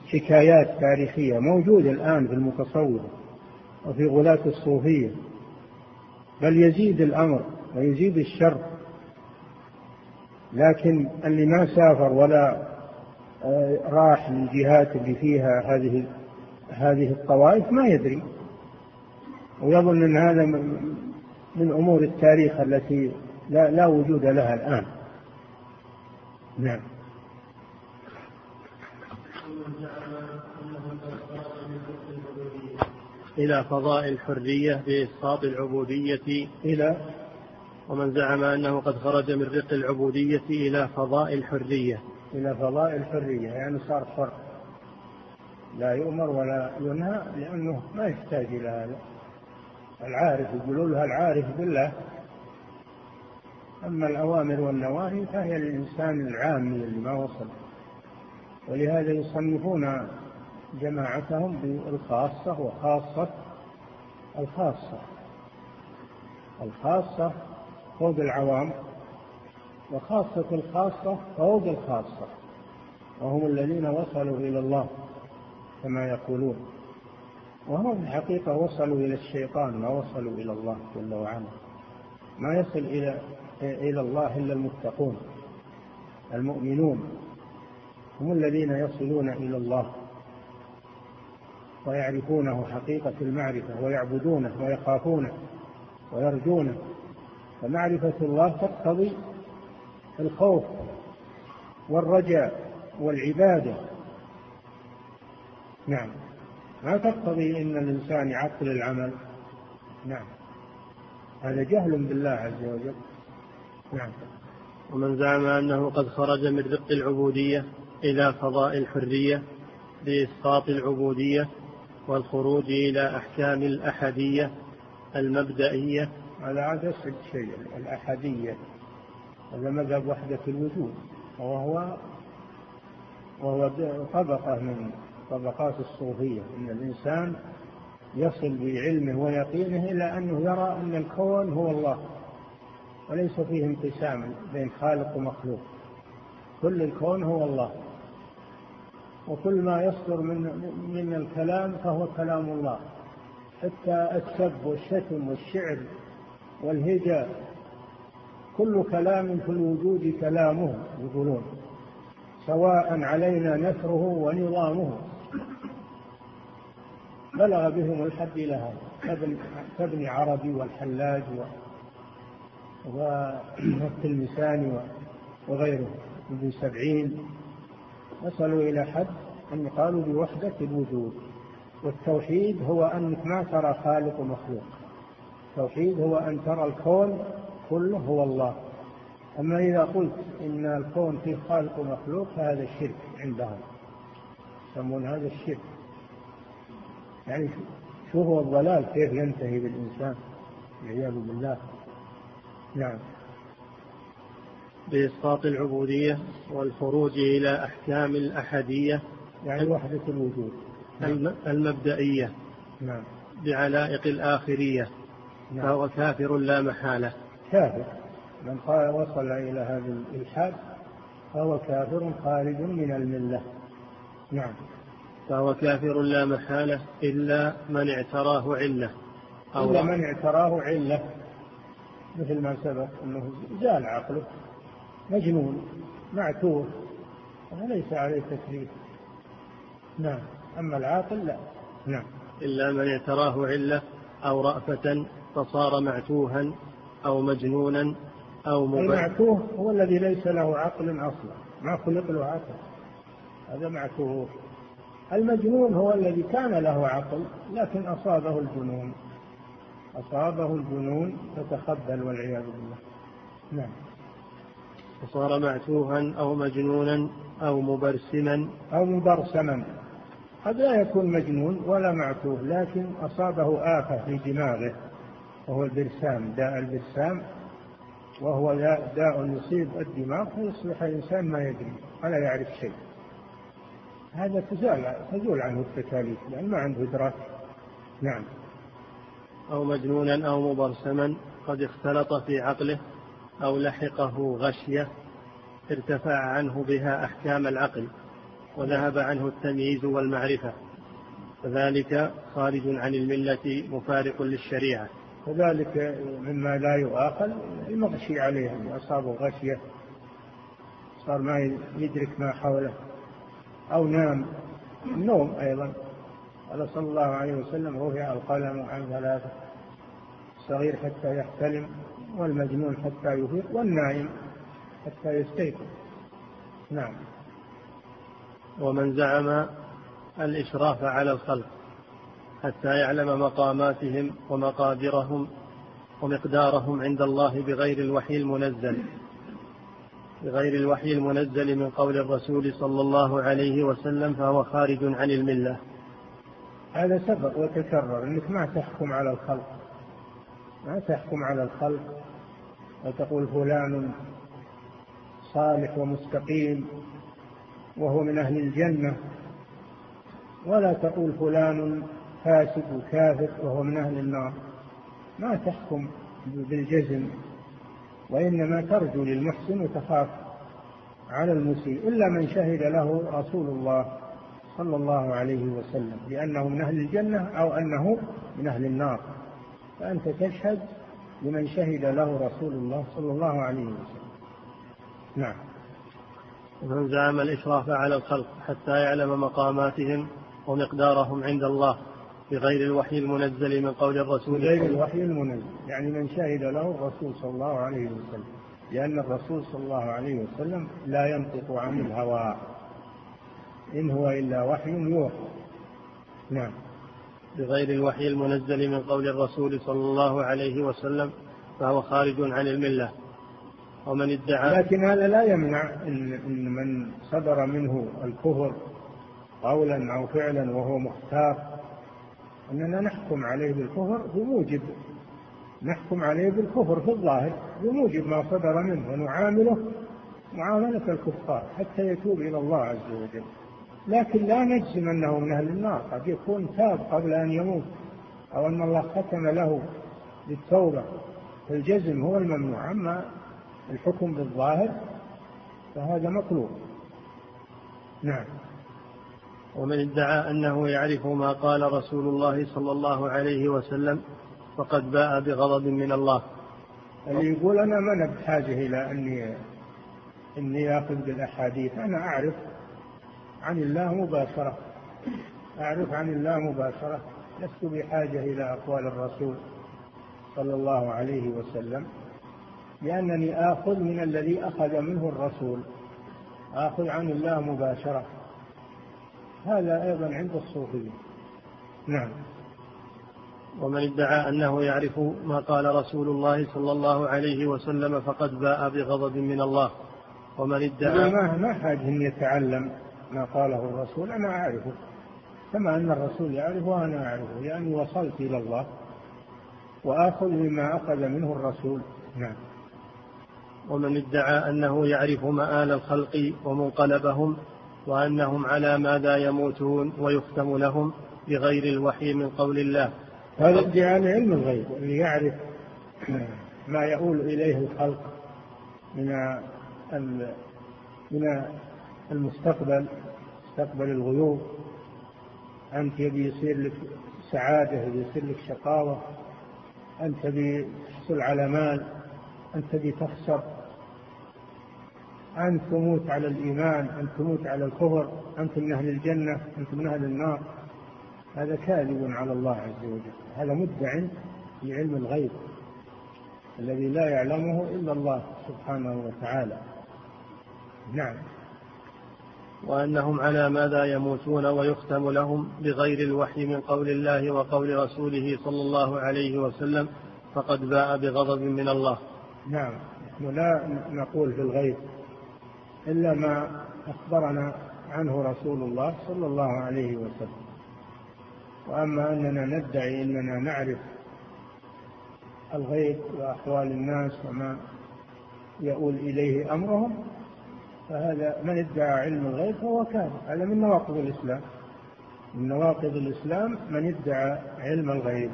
حكايات تاريخية. موجود الآن في المتصوفه وفي غلاة الصوفية. بل يزيد الأمر ويزيد الشر. لكن اللي ما سافر ولا آه، راح للجهات اللي فيها هذه هذه الطوائف ما يدري. ويظن إن هذا من أمور التاريخ التي لا, لا وجود لها الآن. نعم. إلى فضاء الحرية بإسقاط العبودية إلى ومن زعم أنه قد خرج من رق العبودية إلى فضاء الحرية. إلى فضاء الحرية يعني صار حر لا يؤمر ولا ينهى لأنه ما يحتاج إلى هذا. العارف يقولون لها العارف بالله. أما الأوامر والنواهي فهي للإنسان العامي اللي ما وصل. ولهذا يصنفون جماعتهم بالخاصة وخاصة الخاصة. الخاصة فوق العوام وخاصة الخاصة فوق الخاصة وهم الذين وصلوا إلى الله كما يقولون. وهم في الحقيقة وصلوا إلى الشيطان ما وصلوا إلى الله جل وعلا. ما يصل إلى إلى الله إلا المتقون المؤمنون. هم الذين يصلون إلى الله ويعرفونه حقيقة المعرفة ويعبدونه ويخافونه ويرجونه. فمعرفة الله تقتضي الخوف والرجاء والعبادة. نعم. ما تقتضي إن الإنسان يعطل العمل؟ نعم. هذا جهل بالله عز وجل. نعم. ومن زعم أنه قد خرج من رق العبودية إلى فضاء الحرية بإسقاط العبودية والخروج إلى أحكام الأحدية المبدئية هذا عاد أسعد شيء الأحدية هذا مذهب وحدة الوجود وهو وهو طبقة من طبقات الصوفية أن الإنسان يصل بعلمه ويقينه إلى أنه يرى أن الكون هو الله وليس فيه انقسام بين خالق ومخلوق كل الكون هو الله وكل ما يصدر من من الكلام فهو كلام الله حتى السب والشتم والشعر والهجاء. كل كلام في الوجود كلامه يقولون. سواء علينا نثره ونظامه. بلغ بهم الحد إلى هذا. كابن عربي والحلاج والتلمساني وغيره. ابن سبعين. وصلوا إلى حد أن قالوا بوحدة الوجود. والتوحيد هو أنك ما ترى خالق ومخلوق التوحيد هو أن ترى الكون كله هو الله. أما إذا قلت إن الكون فيه خالق ومخلوق فهذا الشرك عندهم. يسمون هذا الشرك. يعني شو هو الضلال؟ كيف ينتهي بالإنسان؟ والعياذ بالله. نعم. بإسقاط العبودية والخروج إلى أحكام الأحدية. يعني وحدة الوجود. المبدئية. نعم. بعلائق الآخرية. نعم. فهو كافر لا محالة. كافر. من قال وصل إلى هذا الإلحاد فهو كافر خارج من الملة. نعم. فهو كافر لا محالة إلا من اعتراه علة. أو إلا من اعتراه علة. مثل ما سبق أنه زال عقله مجنون. معتوه. وليس عليه تكليف. نعم. أما العاقل لا. نعم. إلا من اعتراه علة أو رأفة فصار معتوها أو مجنونا أو مبين المعتوه هو الذي ليس له عقل أصلا. ما خلق له عقل. هذا معتوه. المجنون هو الذي كان له عقل لكن أصابه الجنون. أصابه الجنون فتخبل والعياذ بالله. نعم. فصار معتوها أو مجنونا أو مبرسما. أو مبرسما. قد لا يكون مجنون ولا معتوه لكن أصابه آفة في دماغه. وهو البرسام داء البرسام وهو داء يصيب الدماغ فيصبح الإنسان ما يدري ولا يعرف شيء. هذا تزال تزول عنه التكاليف لأن ما عنده إدراك. نعم. أو مجنونا أو مبرسما قد اختلط في عقله أو لحقه غشية ارتفع عنه بها أحكام العقل وذهب عنه التمييز والمعرفة. فذلك خارج عن الملة مفارق للشريعة. وذلك مما لا يؤاخذ المغشي عليه أصابه غشية صار ما يدرك ما حوله أو نام النوم أيضا. قال صلى الله عليه وسلم رفع القلم عن ثلاثة الصغير حتى يحتلم والمجنون حتى يفيق والنائم حتى يستيقظ. نعم. ومن زعم الإشراف على الخلق. حتى يعلم مقاماتهم ومقادرهم ومقدارهم عند الله بغير الوحي المنزل بغير الوحي المنزل من قول الرسول صلى الله عليه وسلم فهو خارج عن الملة. هذا سبق وتكرر إنك ما تحكم على الخلق. ما تحكم على الخلق. وتقول فلان صالح ومستقيم وهو من أهل الجنة. ولا تقول فلان فاسد وكافر وهو من أهل النار. ما تحكم بالجزم وإنما ترجو للمحسن وتخاف على المسيء إلا من شهد له رسول الله صلى الله عليه وسلم بأنه من أهل الجنة أو أنه من أهل النار. فأنت تشهد لمن شهد له رسول الله صلى الله عليه وسلم. نعم. ومن زعم الإشراف على الخلق حتى يعلم مقاماتهم ومقدارهم عند الله. بغير الوحي المنزل من قول الرسول. بغير الوحي المنزل يعني من شهد له الرسول صلى الله عليه وسلم. لأن الرسول صلى الله عليه وسلم لا ينطق عن الهوى. إن هو إلا وحي يوحى. نعم. بغير الوحي المنزل من قول الرسول صلى الله عليه وسلم فهو خارج عن الملة. ومن ادعى لكن هذا لا يمنع إن, من صدر منه الكفر قولا أو فعلا وهو مختار أننا نحكم عليه بالكفر بموجب نحكم عليه بالكفر في الظاهر بموجب ما صدر منه ونعامله معاملة الكفار حتى يتوب إلى الله عز وجل. لكن لا نجزم أنه من أهل النار قد يكون تاب قبل أن يموت أو أن الله ختم له بالتوبة. فالجزم هو الممنوع أما الحكم بالظاهر فهذا مطلوب. نعم. ومن ادعى أنه يعرف ما قال رسول الله صلى الله عليه وسلم فقد باء بغضب من الله. اللي يقول أنا ما بحاجة إلى أني إني آخذ بالأحاديث. أنا أعرف عن الله مباشرة. أعرف عن الله مباشرة. لست بحاجة إلى أقوال الرسول صلى الله عليه وسلم لأنني آخذ من الذي أخذ منه الرسول. آخذ عن الله مباشرة. هذا أيضا عند الصوفية نعم. ومن ادعى أنه يعرف ما قال رسول الله صلى الله عليه وسلم فقد باء بغضب من الله. ومن ادعى ما ما حاجة أن يتعلم ما قاله الرسول أنا أعرفه. كما أن الرسول يعرفه وأنا أعرفه لأني وصلت إلى الله وآخذ بما أخذ منه الرسول. نعم. ومن ادعى أنه يعرف مآل الخلق ومنقلبهم وأنهم على ماذا يموتون ويختم لهم بغير الوحي من قول الله. هذا ادعاء علم الغيب اللي يعرف ما يؤول إليه الخلق من من المستقبل مستقبل الغيوب. أنت يبي يصير لك سعادة يبي يصير لك شقاوة. أنت تبي تحصل على مال. أنت تبي تخسر. أن تموت على الإيمان أن تموت على الكفر أنت من أهل الجنة أنت من أهل النار. هذا كاذب على الله عز وجل. هذا مدع في علم الغيب الذي لا يعلمه إلا الله سبحانه وتعالى. نعم. وأنهم على ماذا يموتون ويختم لهم بغير الوحي من قول الله وقول رسوله صلى الله عليه وسلم فقد باء بغضب من الله. نعم. نحن لا نقول في الغيب إلا ما أخبرنا عنه رسول الله صلى الله عليه وسلم. وأما أننا ندعي أننا نعرف الغيب وأحوال الناس وما يؤول إليه أمرهم فهذا من ادعى علم الغيب فهو كافر هذا من نواقض الإسلام. من نواقض الإسلام من ادعى علم الغيب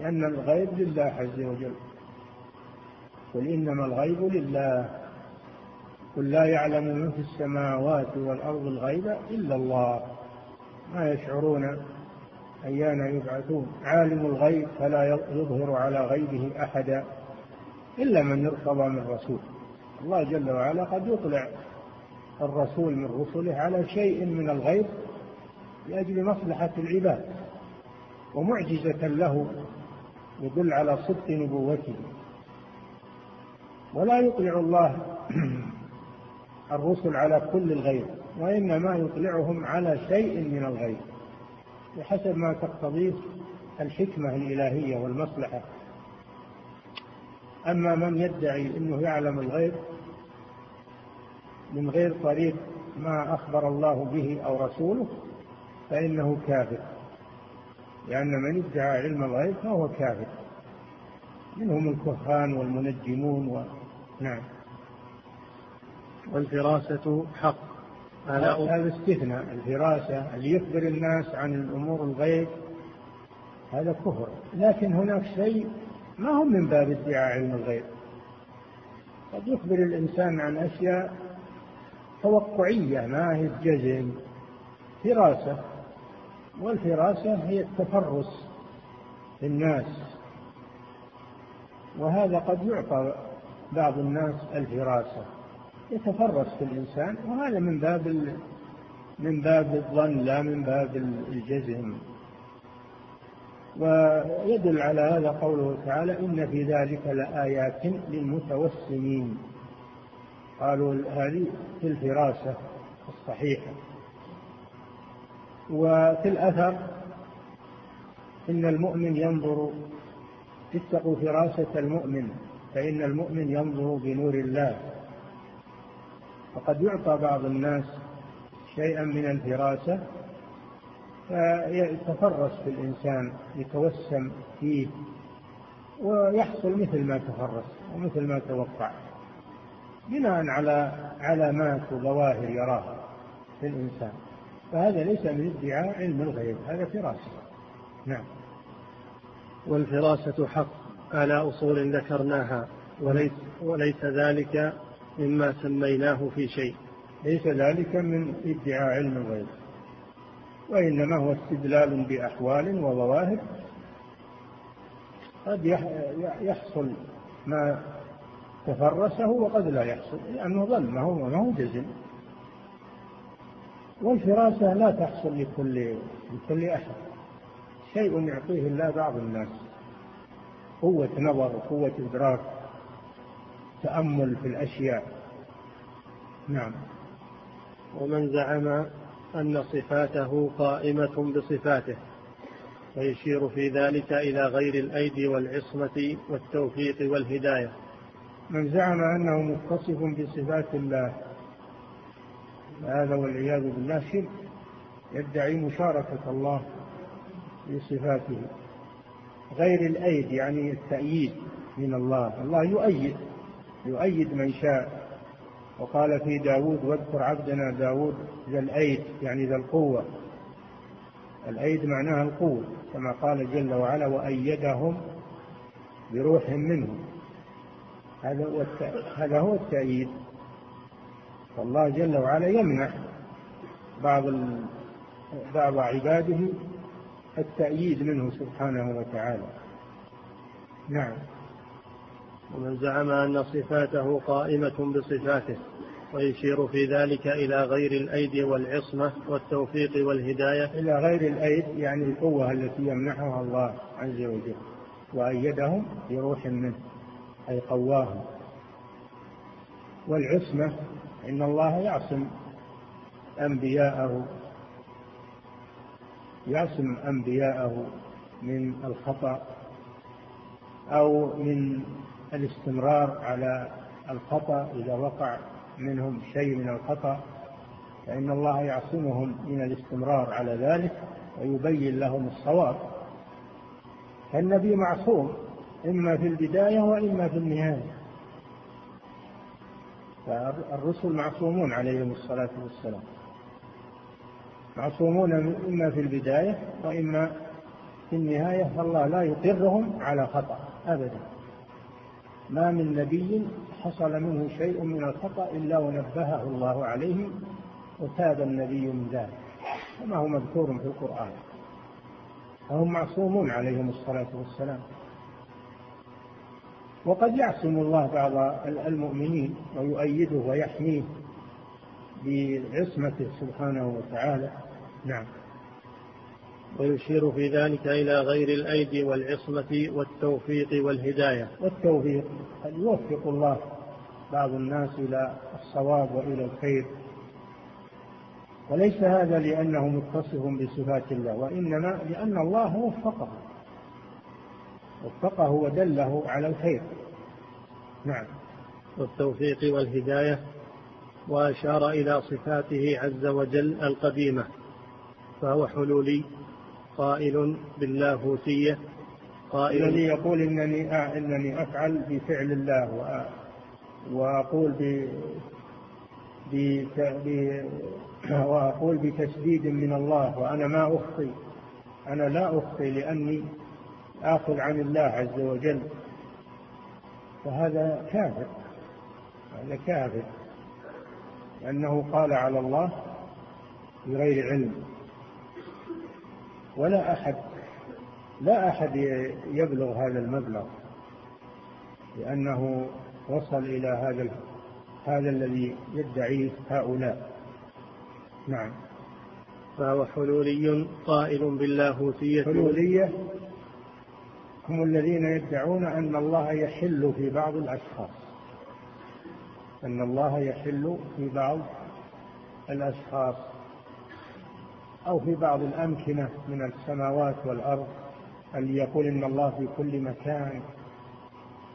لأن الغيب لله عز وجل. قل إنما الغيب لله. قل لا يعلم من في السماوات والأرض الغيب إلا الله. ما يشعرون أيان يبعثون. عالم الغيب فلا يظهر على غيبه أحدا إلا من ارتضى من رسول. الله جل وعلا قد يطلع الرسول من رسله على شيء من الغيب لأجل مصلحة العباد ومعجزة له يدل على صدق نبوته. ولا يطلع الله الرسل على كل الغيب وإنما يطلعهم على شيء من الغيب بحسب ما تقتضيه الحكمة الإلهية والمصلحة. أما من يدعي أنه يعلم الغيب من غير طريق ما أخبر الله به أو رسوله فإنه كافر. لأن من ادعى علم الغيب فهو كافر. منهم الكهان والمنجمون و... نعم. والفراسة حق. هذا استثناء. الفراسة اللي يخبر الناس عن الأمور الغيب هذا كفر. لكن هناك شيء ما هو من باب ادعاء علم الغيب. قد يخبر الإنسان عن أشياء توقعية ما هي الجزم فراسة. والفراسة هي التفرس في الناس. وهذا قد يعطى بعض الناس الفراسة. يتفرس في الإنسان وهذا من باب من باب الظن لا من باب الجزم. ويدل على هذا قوله تعالى إن في ذلك لآيات للمتوسمين. قالوا هذه في الفراسة الصحيحة. وفي الأثر إن المؤمن ينظر اتقوا فراسة المؤمن فإن المؤمن ينظر بنور الله. فقد يعطى بعض الناس شيئا من الفراسة فيتفرس في الإنسان يتوسم فيه ويحصل مثل ما تفرس ومثل ما توقع بناء على علامات وظواهر يراها في الإنسان. فهذا ليس من ادعاء علم الغيب هذا فراسة نعم. والفراسة حق على أصول ذكرناها وليس, وليس ذلك مما سميناه في شيء. ليس ذلك من ادعاء علم الغيب وإنما هو استدلال بأحوال وظواهر. قد يحصل ما تفرسه وقد لا يحصل لأنه ظل ما هو ما هو جزم. والفراسة لا تحصل لكل لكل أحد. شيء يعطيه الله بعض الناس قوة نظر وقوة إدراك. تأمل في الأشياء. نعم. ومن زعم أن صفاته قائمة بصفاته ويشير في ذلك إلى غير الأيدي والعصمة والتوفيق والهداية. من زعم أنه متصف بصفات الله هذا والعياذ بالله شرك يدعي مشاركة الله في صفاته. غير الأيد يعني التأييد من الله الله يؤيد. يؤيد من شاء. وقال في داود واذكر عبدنا داود ذا الأيد يعني ذا القوة. الأيد معناها القوة كما قال جل وعلا وأيدهم بروح منه. هذا هو هذا هو التأييد. فالله جل وعلا يمنح بعض بعض عباده التأييد منه سبحانه وتعالى. نعم. ومن زعم أن صفاته قائمة بصفاته ويشير في ذلك إلى غير الأيدي والعصمة والتوفيق والهداية. إلى غير الأيد يعني القوة التي يمنحها الله عز وجل وأيدهم بروح منه أي قواهم. والعصمة إن الله يعصم أنبياءه يعصم أنبياءه من الخطأ أو من الاستمرار على الخطأ إذا وقع منهم شيء من الخطأ فإن الله يعصمهم من الاستمرار على ذلك ويبين لهم الصواب. فالنبي معصوم إما في البداية وإما في النهاية. فالرسل معصومون عليهم الصلاة والسلام. معصومون إما في البداية وإما في النهاية فالله لا يقرهم على خطأ أبدا. ما من نبي حصل منه شيء من الخطأ إلا ونبهه الله عليه وتاب النبي من ذلك. كما هو مذكور في القرآن. فهم معصومون عليهم الصلاة والسلام. وقد يعصم الله بعض المؤمنين ويؤيده ويحميه بعصمته سبحانه وتعالى. نعم. ويشير في ذلك إلى غير الأيدي والعصمة والتوفيق والهداية. والتوفيق قد يوفق الله بعض الناس إلى الصواب وإلى الخير. وليس هذا لأنه متصف بصفات الله وإنما لأن الله وفقه. وفقه ودله على الخير. نعم. والتوفيق والهداية وأشار إلى صفاته عز وجل القديمة فهو حلولي قائل باللاهوتية. قائل الذي يقول إنني إنني أفعل بفعل الله وأقول ب وأقول بتسديد من الله وأنا ما أخطي أنا لا أخطي لأني آخذ عن الله عز وجل. فهذا كافر هذا كافر لأنه قال على الله بغير علم. ولا أحد لا أحد يبلغ هذا المبلغ لأنه وصل إلى هذا هذا الذي يدعيه هؤلاء. نعم. فهو حلولي قائل باللاهوتية حلولية هم الذين يدعون أن الله يحل في بعض الأشخاص. أن الله يحل في بعض الأشخاص. أو في بعض الأمكنة من السماوات والأرض اللي يقول إن الله في كل مكان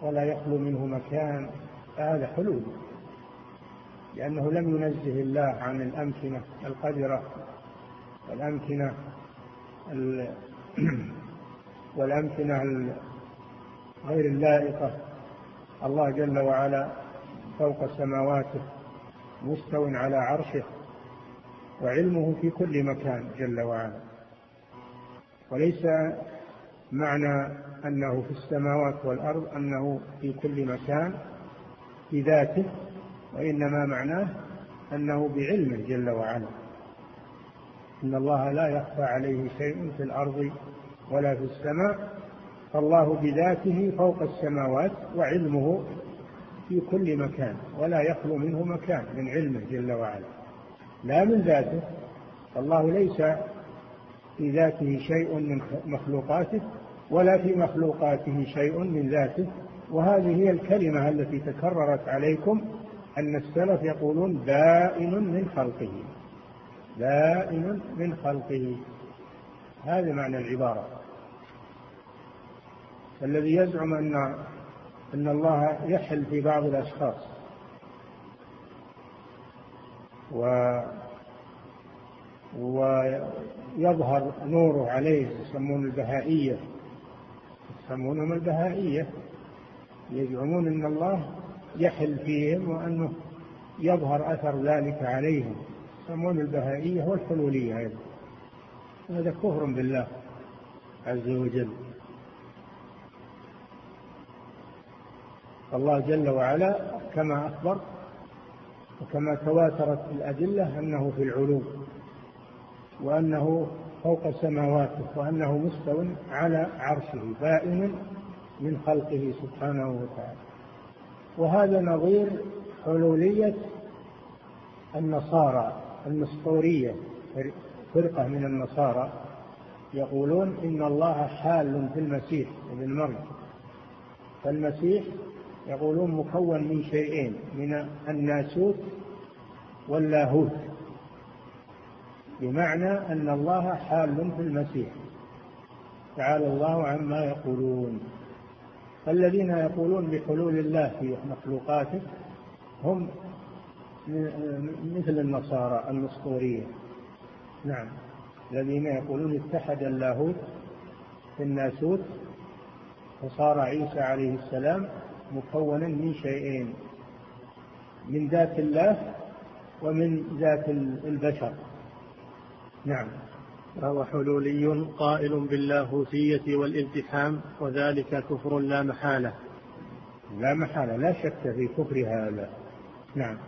ولا يخلو منه مكان هذا حلول. لأنه لم ينزه الله عن الأمكنة القذرة والأمكنة والأمكنة غير اللائقة. الله جل وعلا فوق سماواته مستو على عرشه. وعلمه في كل مكان جل وعلا. وليس معنى أنه في السماوات والأرض أنه في كل مكان في ذاته وإنما معناه أنه بعلمه جل وعلا. إن الله لا يخفى عليه شيء في الأرض ولا في السماء فالله بذاته فوق السماوات وعلمه في كل مكان ولا يخلو منه مكان من علمه جل وعلا. لا من ذاته. الله ليس في ذاته شيء من مخلوقاته ولا في مخلوقاته شيء من ذاته. وهذه هي الكلمة التي تكررت عليكم أن السلف يقولون بائن من خلقه. بائن من خلقه. هذا معنى العبارة. الذي يزعم أن أن الله يحل في بعض الأشخاص. و ويظهر نوره عليه يسمون البهائية. يسمونهم البهائية. يزعمون أن الله يحل فيهم وأنه يظهر أثر ذلك عليهم. يسمون البهائية والحلولية أيضا. هذا كفر بالله عز وجل. الله جل وعلا كما أخبر وكما تواترت الأدلة أنه في العلو وأنه فوق سماواته وأنه مستو على عرشه بائن من خلقه سبحانه وتعالى. وهذا نظير حلولية النصارى المسطورية فرقة من النصارى يقولون إن الله حال في المسيح ابن مريم. فالمسيح يقولون مكون من شيئين من الناسوت واللاهوت. بمعنى أن الله حال في المسيح. تعالى الله عما يقولون. الذين يقولون بحلول الله في مخلوقاته هم مثل النصارى النسطورية نعم. الذين يقولون اتحد اللاهوت في الناسوت فصار عيسى عليه السلام مكونا من شيئين من ذات الله ومن ذات البشر. نعم. فهو حلولي قائل باللاهوتية والالتحام وذلك كفر لا محالة. لا محالة لا شك في كفر هذا. نعم.